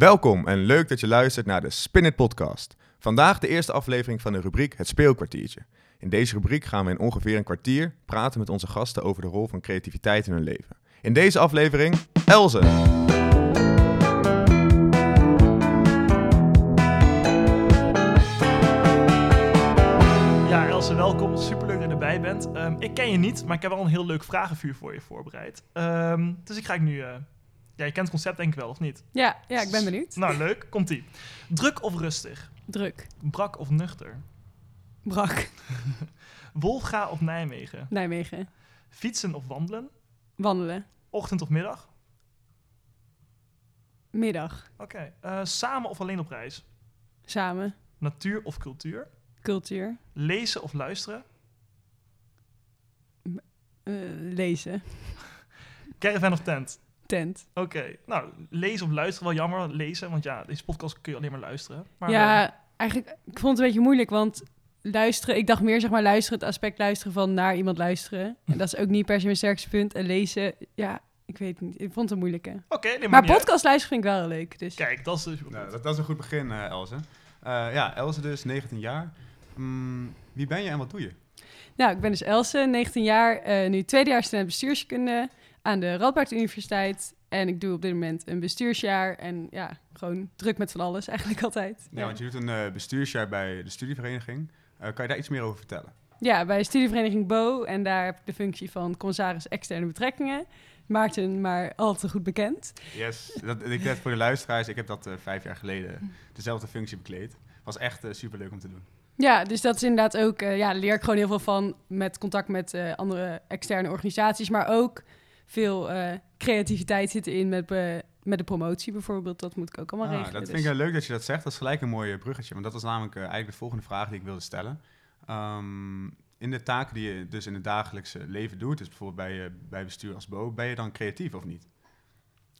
Welkom en leuk dat je luistert naar de Spin It podcast. Vandaag de eerste aflevering van de rubriek Het Speelkwartiertje. In deze rubriek gaan we in ongeveer een kwartier praten met onze gasten over de rol van creativiteit in hun leven. In deze aflevering, Elze. Ja, Else, welkom. Superleuk dat je erbij bent. Ehm, ik ken je niet, maar ik heb wel een heel leuk vragenvuur voor je voorbereid. Ehm, dus ik ga ik nu... eh, ja, je kent het concept denk ik wel, of niet? Ja, ja, ik ben benieuwd. Nou, leuk. Komt-ie. Druk of rustig? Druk. Brak of nuchter? Brak. Wolfga of Nijmegen? Nijmegen. Fietsen of wandelen? Wandelen. Ochtend of middag? Middag. Oké. Eh, samen of alleen op reis? Samen. Natuur of cultuur? Cultuur. Lezen of luisteren? Eh, lezen. Caravan of tent? Tent. Oké. Nou, lezen of luisteren wel jammer. Lezen, want ja, deze podcast kun je alleen maar luisteren. Maar, eh, ja, eigenlijk, ik vond het een beetje moeilijk, want luisteren, ik dacht meer zeg maar luisteren, het aspect luisteren van naar iemand luisteren. En dat is ook niet per se mijn sterkste punt. En lezen, ja, ik weet het niet. Ik vond het een moeilijke. Oké, nee, Maar uit. podcast luisteren vind ik wel leuk. Dus Kijk, dat is dus Nou, dat, dat is een goed begin, eh Elze. Eh, ja, Elze dus, 19 jaar. Mm, wie ben je en wat doe je? Nou, ik ben dus Else, 19 jaar, eh, nu tweede jaar student bestuurskunde aan de Radboud Universiteit. En ik doe op dit moment een bestuursjaar en ja, gewoon druk met van alles eigenlijk altijd. Ja, want je doet een eh, bestuursjaar bij de studievereniging. Eh, kan je daar iets meer over vertellen? Ja, bij studievereniging BO en daar heb ik de functie van commissaris externe betrekkingen. Maarten, maar al te goed bekend. Yes, dat, ik net voor de luisteraars, ik heb dat eh, vijf jaar geleden dezelfde functie bekleed. Was echt super superleuk om te doen. Ja, dus dat is inderdaad ook, ja, leer ik gewoon heel veel van met contact met andere externe organisaties, maar ook veel eh, creativiteit zit in met, be- met de promotie bijvoorbeeld. Dat moet ik ook allemaal Ah, regelen. dat dus- vind ik eh, leuk dat je dat zegt. Dat is gelijk een mooi bruggetje. Want dat was namelijk eh, eigenlijk de volgende vraag die ik wilde stellen. Ehm, in de taken die je dus in het dagelijkse leven doet, dus bijvoorbeeld bij, eh, bij bestuur als BO, ben je dan creatief of niet?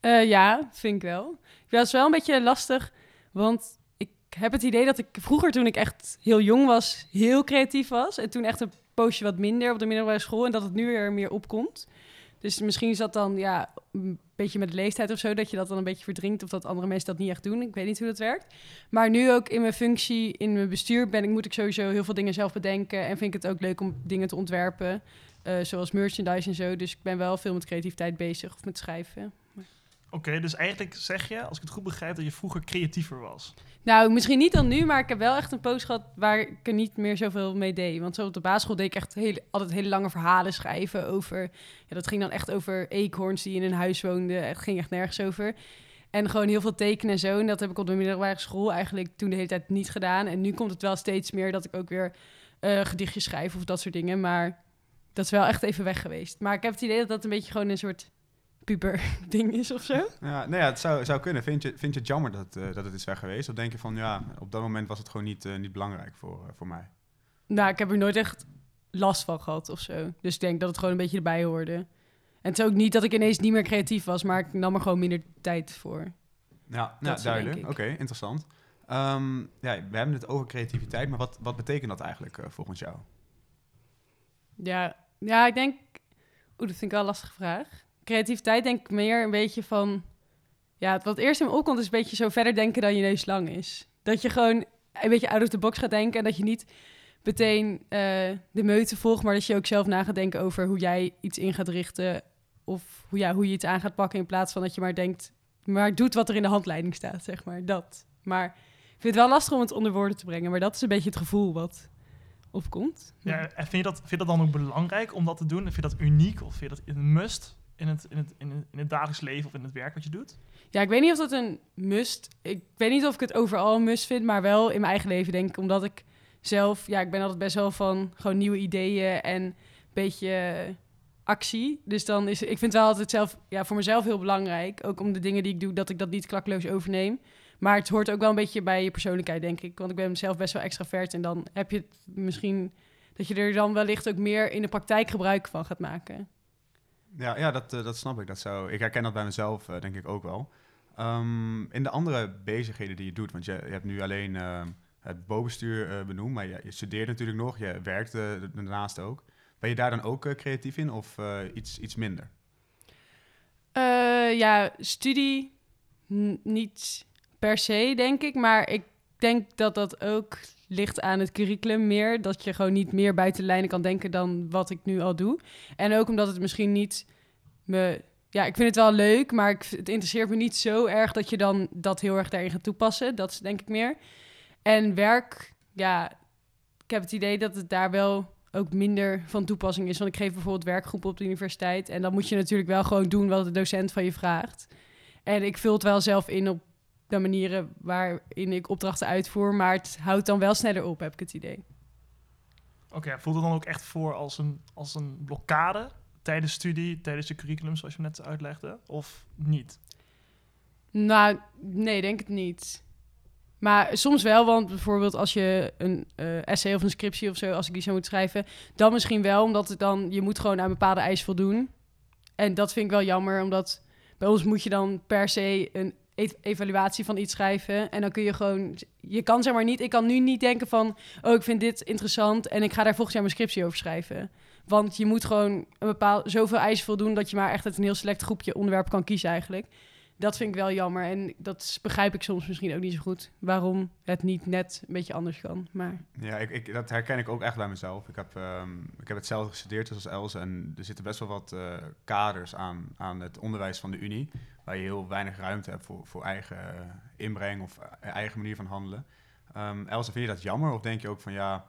Eh, ja, vind ik wel. Het is wel een beetje lastig, want ik heb het idee dat ik vroeger, toen ik echt heel jong was, heel creatief was. En toen echt een poosje wat minder op de middelbare school en dat het nu weer meer opkomt. Dus misschien is dat dan ja, een beetje met de leeftijd of zo, dat je dat dan een beetje verdrinkt of dat andere mensen dat niet echt doen. Ik weet niet hoe dat werkt. Maar nu ook in mijn functie, in mijn bestuur, ben ik, moet ik sowieso heel veel dingen zelf bedenken. En vind ik het ook leuk om dingen te ontwerpen, eh, zoals merchandise en zo. Dus ik ben wel veel met creativiteit bezig of met schrijven. Oké, dus eigenlijk zeg je, als ik het goed begrijp, dat je vroeger creatiever was. Nou, misschien niet dan nu, maar ik heb wel echt een post gehad waar ik er niet meer zoveel mee deed. Want zo op de basisschool deed ik echt hele, altijd hele lange verhalen schrijven over... Ja, dat ging dan echt over eekhoorns die in een huis woonden. Het ging echt nergens over. En gewoon heel veel tekenen en zo. En dat heb ik op de middelbare school eigenlijk toen de hele tijd niet gedaan. En nu komt het wel steeds meer dat ik ook weer eh, gedichtjes schrijf of dat soort dingen. Maar dat is wel echt even weg geweest. Maar ik heb het idee dat dat een beetje gewoon een soort puber ding is of zo. Ja, nou ja, het zou, zou kunnen. Vind je, vind je het jammer dat, eh, dat het is weg geweest? Of denk je van, ja, op dat moment was het gewoon niet, eh, niet belangrijk voor, eh, voor mij? Nou, ik heb er nooit echt last van gehad of zo. Dus ik denk dat het gewoon een beetje erbij hoorde. En het is ook niet dat ik ineens niet meer creatief was, maar ik nam er gewoon minder tijd voor. Ja, ja duidelijk. Oké, interessant. Ehm, ja, we hebben het over creativiteit, maar wat, wat betekent dat eigenlijk volgens jou? Ja, ja ik denk... Oeh, dat vind ik wel een lastige vraag. Creativiteit denk ik meer een beetje van... Ja, wat eerst in me opkomt is een beetje zo verder denken dan je neus lang is. Dat je gewoon een beetje out of the box gaat denken... en dat je niet meteen eh, de meute volgt... maar dat je ook zelf na gaat denken over hoe jij iets in gaat richten... of hoe, ja, hoe je iets aan gaat pakken... in plaats van dat je maar denkt... maar doet wat er in de handleiding staat, zeg maar. Dat. Maar ik vind het wel lastig om het onder woorden te brengen... maar dat is een beetje het gevoel wat opkomt. Ja, en vind je, dat, vind je dat dan ook belangrijk om dat te doen? En vind je dat uniek of vind je dat een must in het, in, het, dagelijks leven of in het werk wat je doet? Ja, ik weet niet of dat een must... Ik weet niet of ik het overal een must vind, maar wel in mijn eigen leven denk ik. Omdat ik zelf... Ja, ik ben altijd best wel van gewoon nieuwe ideeën en een beetje eh, actie. Dus dan is... Ik vind het wel altijd zelf... Ja, voor mezelf heel belangrijk. Ook om de dingen die ik doe, dat ik dat niet klakloos overneem. Maar het hoort ook wel een beetje bij je persoonlijkheid, denk ik. Want ik ben zelf best wel extravert. En dan heb je het misschien... Dat je er dan wellicht ook meer in de praktijk gebruik van gaat maken. Ja, ja dat, eh, dat snap ik. Dat zou, ik herken dat bij mezelf eh, denk ik ook wel. Ehm, in de andere bezigheden die je doet, want je, je hebt nu alleen ehm, het bovenstuur eh, benoemd, maar je, je studeert natuurlijk nog, je werkt daarnaast ook. Ben je daar dan ook creatief in of iets, iets minder? Ja, studie niet per se, denk ik. Maar ik denk dat dat ook ligt aan het curriculum meer. Dat je gewoon niet meer buiten de lijnen kan denken dan wat ik nu al doe. En ook omdat het misschien niet me... Ja, ik vind het wel leuk, maar ik, het interesseert me niet zo erg dat je dan dat heel erg daarin gaat toepassen. Dat is denk ik meer. En werk, ja, ik heb het idee dat het daar wel ook minder van toepassing is. Want ik geef bijvoorbeeld werkgroepen op de universiteit. En dan moet je natuurlijk wel gewoon doen wat de docent van je vraagt. En ik vul het wel zelf in op de manieren waarin ik opdrachten uitvoer. Maar het houdt dan wel sneller op, heb ik het idee. Oké, voelt het dan ook echt voor als een, als een blokkade tijdens studie, tijdens de curriculum, zoals je net uitlegde? Of niet? Nou, nee, denk het niet. Maar soms wel, want bijvoorbeeld als je een eh, essay of een scriptie of zo, als ik die zou moeten schrijven, dan misschien wel, omdat het dan, je moet gewoon aan bepaalde eisen voldoen. En dat vind ik wel jammer, omdat bij ons moet je dan per se een evaluatie van iets schrijven. En dan kun je gewoon, je kan zeg maar niet, ik kan nu niet denken van, oh ik vind dit interessant en ik ga daar volgens jaar mijn scriptie over schrijven. Want je moet gewoon een bepaald, zoveel eisen voldoen dat je maar echt uit een heel select groepje onderwerpen kan kiezen eigenlijk dat vind ik wel jammer. En dat begrijp ik soms misschien ook niet zo goed. Waarom het niet net een beetje anders kan. Maar... Ja, ik, ik, dat herken ik ook echt bij mezelf. Ik heb, um, ik heb hetzelfde gestudeerd als Else. En er zitten best wel wat uh, kaders aan, aan het onderwijs van de Unie. Waar je heel weinig ruimte hebt voor, voor eigen uh, inbreng of uh, eigen manier van handelen. Um, Else, vind je dat jammer? Of denk je ook van ja,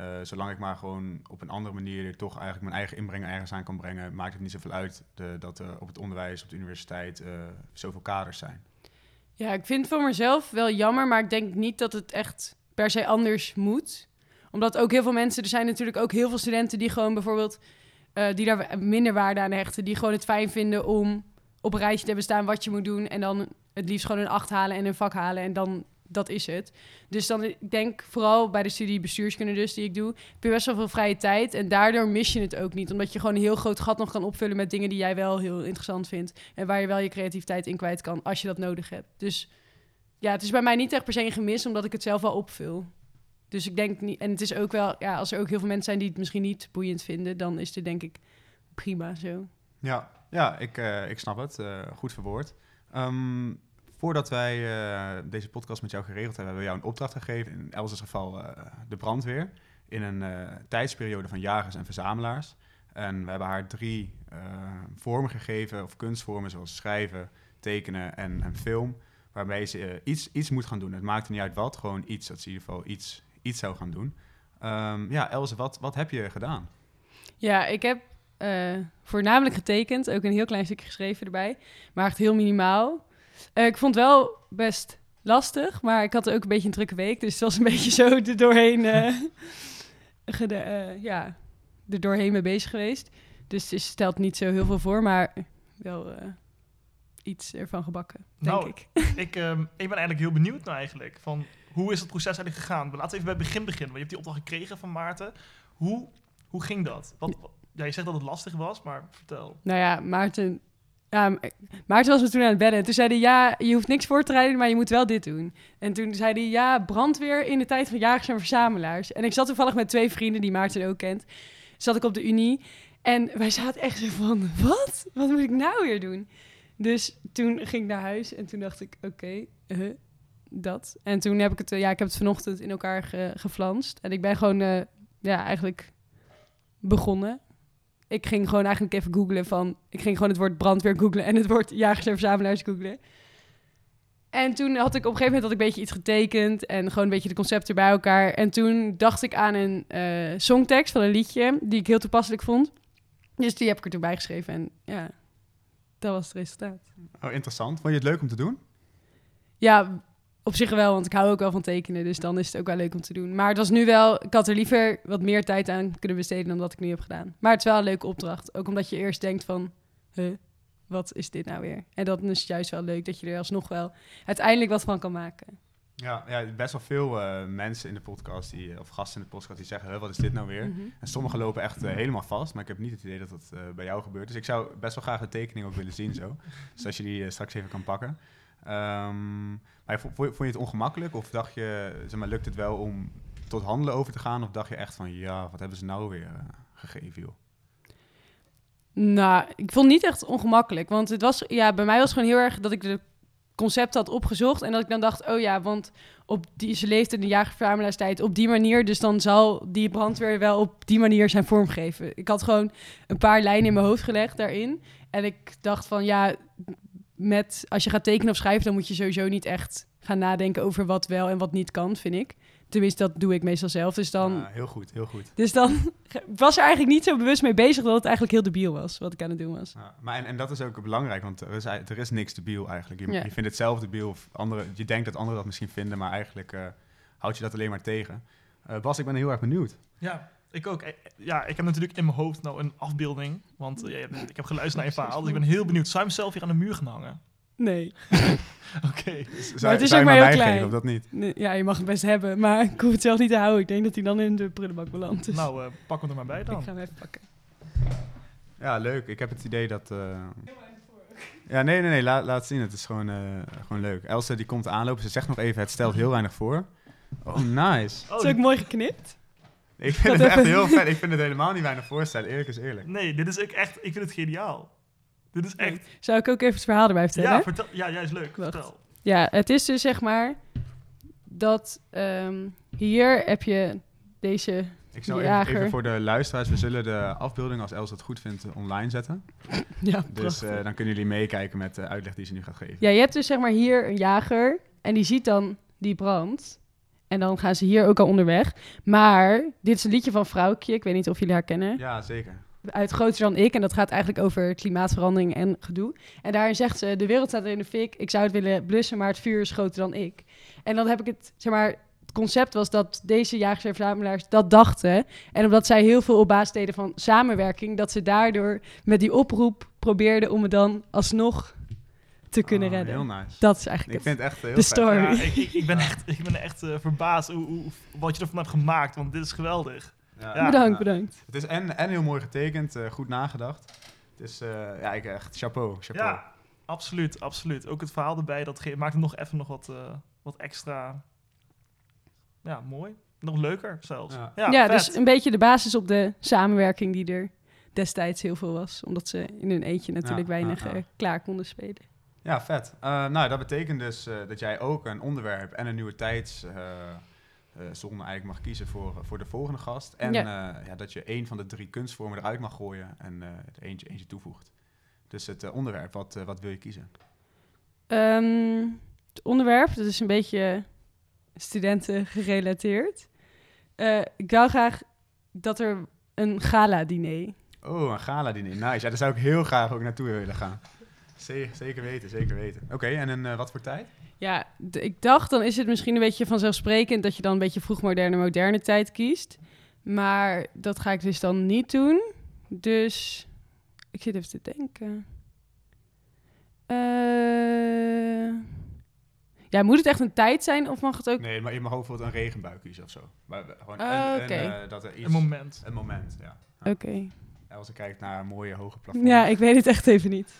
uh, zolang ik maar gewoon op een andere manier toch eigenlijk mijn eigen inbreng ergens aan kan brengen, maakt het niet zoveel uit de, dat er op het onderwijs, op de universiteit, uh, zoveel kaders zijn. Ja, ik vind het voor mezelf wel jammer, maar ik denk niet dat het echt per se anders moet. Omdat ook heel veel mensen, er zijn natuurlijk ook heel veel studenten die gewoon bijvoorbeeld, die daar minder waarde aan hechten, die gewoon het fijn vinden om op een rijtje te hebben staan wat je moet doen en dan het liefst gewoon een acht halen en een vak halen en dan dat is het. Dus dan, ik denk vooral bij de studie bestuurskunde dus, die ik doe, heb je best wel veel vrije tijd. En daardoor mis je het ook niet. Omdat je gewoon een heel groot gat nog kan opvullen met dingen die jij wel heel interessant vindt. En waar je wel je creativiteit in kwijt kan, als je dat nodig hebt. Dus ja, het is bij mij niet echt per se een gemis, omdat ik het zelf wel opvul. Dus ik denk niet, en het is ook wel, ja, als er ook heel veel mensen zijn die het misschien niet boeiend vinden, dan is dit denk ik prima zo. Ja, ja ik, uh, ik snap het. Uh, goed verwoord. Um, Voordat wij uh, deze podcast met jou geregeld hebben, hebben we jou een opdracht gegeven. In Elsa's geval de brandweer. In een tijdsperiode van jagers en verzamelaars. En we hebben haar drie vormen gegeven, of kunstvormen, zoals schrijven, tekenen en, en film. Waarbij ze iets, iets moet gaan doen. Het maakt niet uit wat, gewoon iets. Dat ze in ieder geval iets, iets zou gaan doen. Um, ja, Elze, wat, wat heb je gedaan? Ja, ik heb voornamelijk getekend. Ook een heel klein stukje geschreven erbij. Maar echt heel minimaal. Uh, ik vond het wel best lastig, maar ik had ook een beetje een drukke week. Dus het was een beetje zo er doorheen, uh, uh, ja, er doorheen mee bezig geweest. Dus het stelt niet zo heel veel voor, maar wel iets ervan gebakken, denk nou, ik. ik, um, ik ben eigenlijk heel benieuwd nou eigenlijk. Van, hoe is het proces eigenlijk gegaan? Laten we even bij het begin beginnen. Want je hebt die opdracht gekregen van Maarten. Hoe, hoe ging dat? Wat, ja, je zegt dat het lastig was, maar vertel. Nou ja, Maarten Maarten was me toen aan het bedden. En toen zei hij, ja, je hoeft niks voor te rijden, maar je moet wel dit doen. En toen zei hij, ja, brandweer in de tijd van jagers en verzamelaars. En ik zat toevallig met twee vrienden die Maarten ook kent. Zat ik op de Unie. En wij zaten echt zo van, wat? Wat moet ik nou weer doen? Dus toen ging ik naar huis en toen dacht ik, oké, uh, dat. En toen heb ik het, ja, ik heb het vanochtend in elkaar ge, geflanst. En ik ben gewoon, uh, ja, eigenlijk begonnen ik ging gewoon eigenlijk even googlen van... Ik ging gewoon het woord brandweer googlen en het woord jagers en verzamelaars googlen. En toen had ik op een gegeven moment had ik een beetje iets getekend en gewoon een beetje de concepten bij elkaar. En toen dacht ik aan een uh, songtekst van een liedje die ik heel toepasselijk vond. Dus die heb ik er toen bij geschreven en ja, dat was het resultaat. Oh, interessant. Vond je het leuk om te doen? Ja, op zich wel, want ik hou ook wel van tekenen. Dus dan is het ook wel leuk om te doen. Maar het was nu wel... Ik had er liever wat meer tijd aan kunnen besteden dan wat ik nu heb gedaan. Maar het is wel een leuke opdracht. Ook omdat je eerst denkt van... Huh, wat is dit nou weer? En dat is juist wel leuk dat je er alsnog wel uiteindelijk wat van kan maken. Ja, ja best wel veel uh, mensen in de podcast, die, of gasten in de podcast, die zeggen, wat is dit nou weer? Mm -hmm. En sommigen lopen echt uh, helemaal vast, maar ik heb niet het idee dat dat uh, bij jou gebeurt. Dus ik zou best wel graag de tekening ook willen zien zo. dus als je die straks even kan pakken. Um, maar vond, vond je het ongemakkelijk of dacht je, zeg maar, lukt het wel om tot handelen over te gaan? Of dacht je echt van, ja, wat hebben ze nou weer uh, gegeven, joh? Nou, ik vond het niet echt ongemakkelijk. Want het was, ja, bij mij was het gewoon heel erg dat ik de concept had opgezocht. En dat ik dan dacht, oh ja, want op die, ze leeft in de jagerverzamelaarstijd op die manier. Dus dan zal die brandweer wel op die manier zijn vormgeven. Ik had gewoon een paar lijnen in mijn hoofd gelegd daarin. En ik dacht van ja, met, als je gaat tekenen of schrijven, dan moet je sowieso niet echt gaan nadenken over wat wel en wat niet kan, vind ik. Tenminste, dat doe ik meestal zelf. Dus dan, Ja, heel goed, heel goed. dus dan was er eigenlijk niet zo bewust mee bezig dat het eigenlijk heel debiel was, wat ik aan het doen was. Ja, maar en, en dat is ook belangrijk, want er is, er is niks debiel eigenlijk. Je, Ja. je vindt het zelf debiel, of andere, je denkt dat anderen dat misschien vinden, maar eigenlijk eh, houd je dat alleen maar tegen. Eh, Bas, ik ben heel erg benieuwd. Ja, ik ook. Eh, Ja, ik heb natuurlijk in mijn hoofd nou een afbeelding. Want eh, ja, ik heb geluisterd naar je verhaal. Dus ik ben heel benieuwd. Zou je hem zelf hier aan de muur gaan hangen? Nee. Oké. Zou, het is ook maar heel klein. geven, of dat niet? Nee, Ja, je mag het best hebben, maar ik hoef het zelf niet te houden. Ik denk dat hij dan in de prullenbak belandt. Dus Nou, eh, pak hem er maar bij ik dan. ga hem even pakken. Ja, leuk. Ik heb het idee dat... eh, Ja, nee, nee, nee. Laat, laat zien. Het is gewoon, eh, gewoon leuk. Else die komt aanlopen. Ze zegt nog even, het stelt heel weinig voor. Oh, nice. Oh, is ook mooi geknipt. Ik vind Dat het echt heel vet. Ik vind het helemaal niet weinig voorstellen. Eerlijk is eerlijk. nee, dit is ook echt... Ik vind het geniaal. Dit is echt... Zou ik ook even het verhaal erbij vertellen? Ja, vertel, ja, juist leuk. Wacht. Vertel. Ja, het is dus zeg maar dat ehm, hier heb je deze. Ik zal De even, even voor de luisteraars, we zullen de afbeelding, als Els het goed vindt, eh, online zetten. Ja, Dus eh, dan kunnen jullie meekijken met de uitleg die ze nu gaat geven. ja, je hebt dus zeg maar hier een jager en die ziet dan die brand. En dan gaan ze hier ook al onderweg. Maar dit is een liedje van Vrouwtje. Ik weet niet of jullie haar kennen. Ja, zeker. Uit Groter dan ik. En dat gaat eigenlijk over klimaatverandering en gedoe. En daarin zegt ze: De wereld staat in de fik. Ik zou het willen blussen, maar het vuur is groter dan ik. En dan heb ik het, zeg maar. Het concept was dat deze jagers en verzamelaars dat dachten. En omdat zij heel veel op basis deden van samenwerking, dat ze daardoor met die oproep probeerden om het dan alsnog te kunnen Oh, redden. Heel nice. Dat is eigenlijk Ik het. vind het echt heel de story. Ja, ik, ik, ik ben echt, ik ben echt eh, verbaasd hoe, hoe, wat je ervan hebt gemaakt. Want dit is geweldig. Ja, Ja. bedankt, ja. bedankt. Het is en, en heel mooi getekend, eh, goed nagedacht. Het is, eh, ja, ik echt, chapeau, chapeau. Ja, absoluut, absoluut. Ook het verhaal erbij, dat maakt het nog even nog wat, eh, wat extra... Ja, mooi. Nog leuker zelfs. Ja. Ja, dus een beetje de basis op de samenwerking die er destijds heel veel was. Omdat ze in hun eentje natuurlijk Ja, weinig ja, ja. eh, klaar konden spelen. Ja, vet. Eh, nou, dat betekent dus eh, dat jij ook een onderwerp en een nieuwe tijdszone eigenlijk mag kiezen voor, voor de volgende gast. En Ja. dat je één van de drie kunstvormen eruit mag gooien en eh, er eentje, eentje toevoegt. Dus het eh, onderwerp, wat, eh, wat wil je kiezen? Ehm, het onderwerp, dat is een beetje studenten gerelateerd. Eh, ik wou graag dat er een gala-diner... Oh, een gala-diner. Nice. Ja, daar zou ik heel graag ook naartoe willen gaan. Zeker, weten, zeker weten. Oké, en in eh, wat voor tijd? Ja, ik dacht, dan is het misschien een beetje vanzelfsprekend... dat je dan een beetje vroegmoderne, moderne tijd kiest. Maar dat ga ik dus dan niet doen. Dus ik zit even te denken. Eh, ja, moet het echt een tijd zijn of mag het ook... Nee, maar je mag ook bijvoorbeeld een regenbui kiezen of zo. Maar gewoon Ah, een, een, oké. eh, dat er iets, Een moment. Een moment, ja. Ja. Oké. Als je kijkt naar mooie hoge plafond. Ja, ik weet het echt even niet.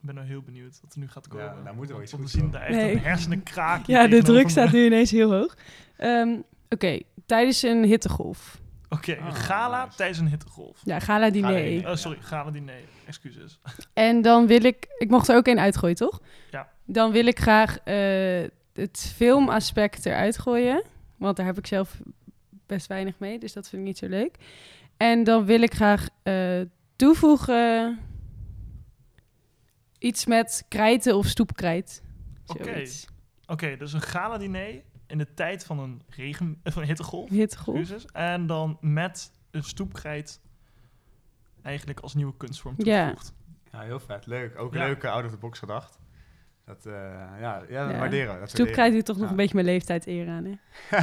Ik ben nou heel benieuwd wat er nu gaat komen. Ja, daar moet er wel iets goeds zien daar echt Nee. een hersenen kraken. Ja, de druk staat nu ineens heel hoog. Ehm, Oké, tijdens een hittegolf. Oké, Ah, gala nice. tijdens een hittegolf. Ja, gala-diner. Gala-diner. Oh, sorry, gala diner. Excuses. En dan wil ik... Ik mocht er ook één uitgooien, toch? Ja. Dan wil ik graag eh, het filmaspect eruit gooien. Want daar heb ik zelf best weinig mee. Dus dat vind ik niet zo leuk. En dan wil ik graag eh, toevoegen... Iets met krijten of stoepkrijt. Oké. Oké, dus een gala diner in de tijd van een, regen, eh, van een hittegolf. Hittegolf. Excuses. En dan met een stoepkrijt eigenlijk als nieuwe kunstvorm Ja. toegevoegd. Ja, heel vet. Leuk. Ook Ja. leuk uh, out of the box gedacht. Dat, eh, ja, ja, dat Ja. waarderen we. Dat Stoepkrijt doet toch nog Ja. een beetje mijn leeftijd eer aan, hè?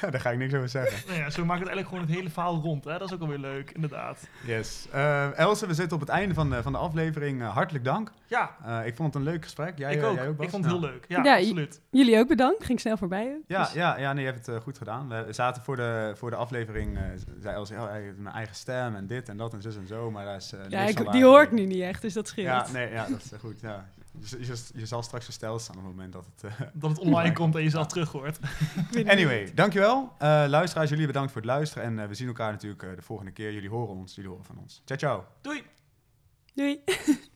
ja, daar ga ik niks over zeggen. Nou ja, zo maakt het eigenlijk gewoon het hele verhaal rond. Hè? Dat is ook alweer leuk, inderdaad. Yes. Eh Else, we zitten op het einde van de, van de aflevering. Eh, hartelijk dank. Ja, Eh, ik vond het een leuk gesprek. Jij, ik ook. jij ook Bas? ik vond het Ja. heel leuk. Ja, absoluut. Jullie ook bedankt. Ging snel voorbij. hè? Ja, Dus- ja, ja nee, je hebt het goed gedaan. We zaten voor de, voor de aflevering, eh zei Els, oh, mijn eigen stem en dit en dat en zus en zo, maar daar is eh, Ja, ik, die waar. hoor ik nu niet echt, dus dat scheelt. Ja, nee, ja, dat is goed. Ja. Je, je, je zal straks versteld staan op het moment dat het... eh, Dat het online komt en je zelf terug hoort. Anyway, dankjewel. Eh luisteraars, jullie bedankt voor het luisteren. En eh, we zien elkaar natuurlijk de volgende keer. Jullie horen ons, jullie horen van ons. Ciao, ciao. Doei! Doei.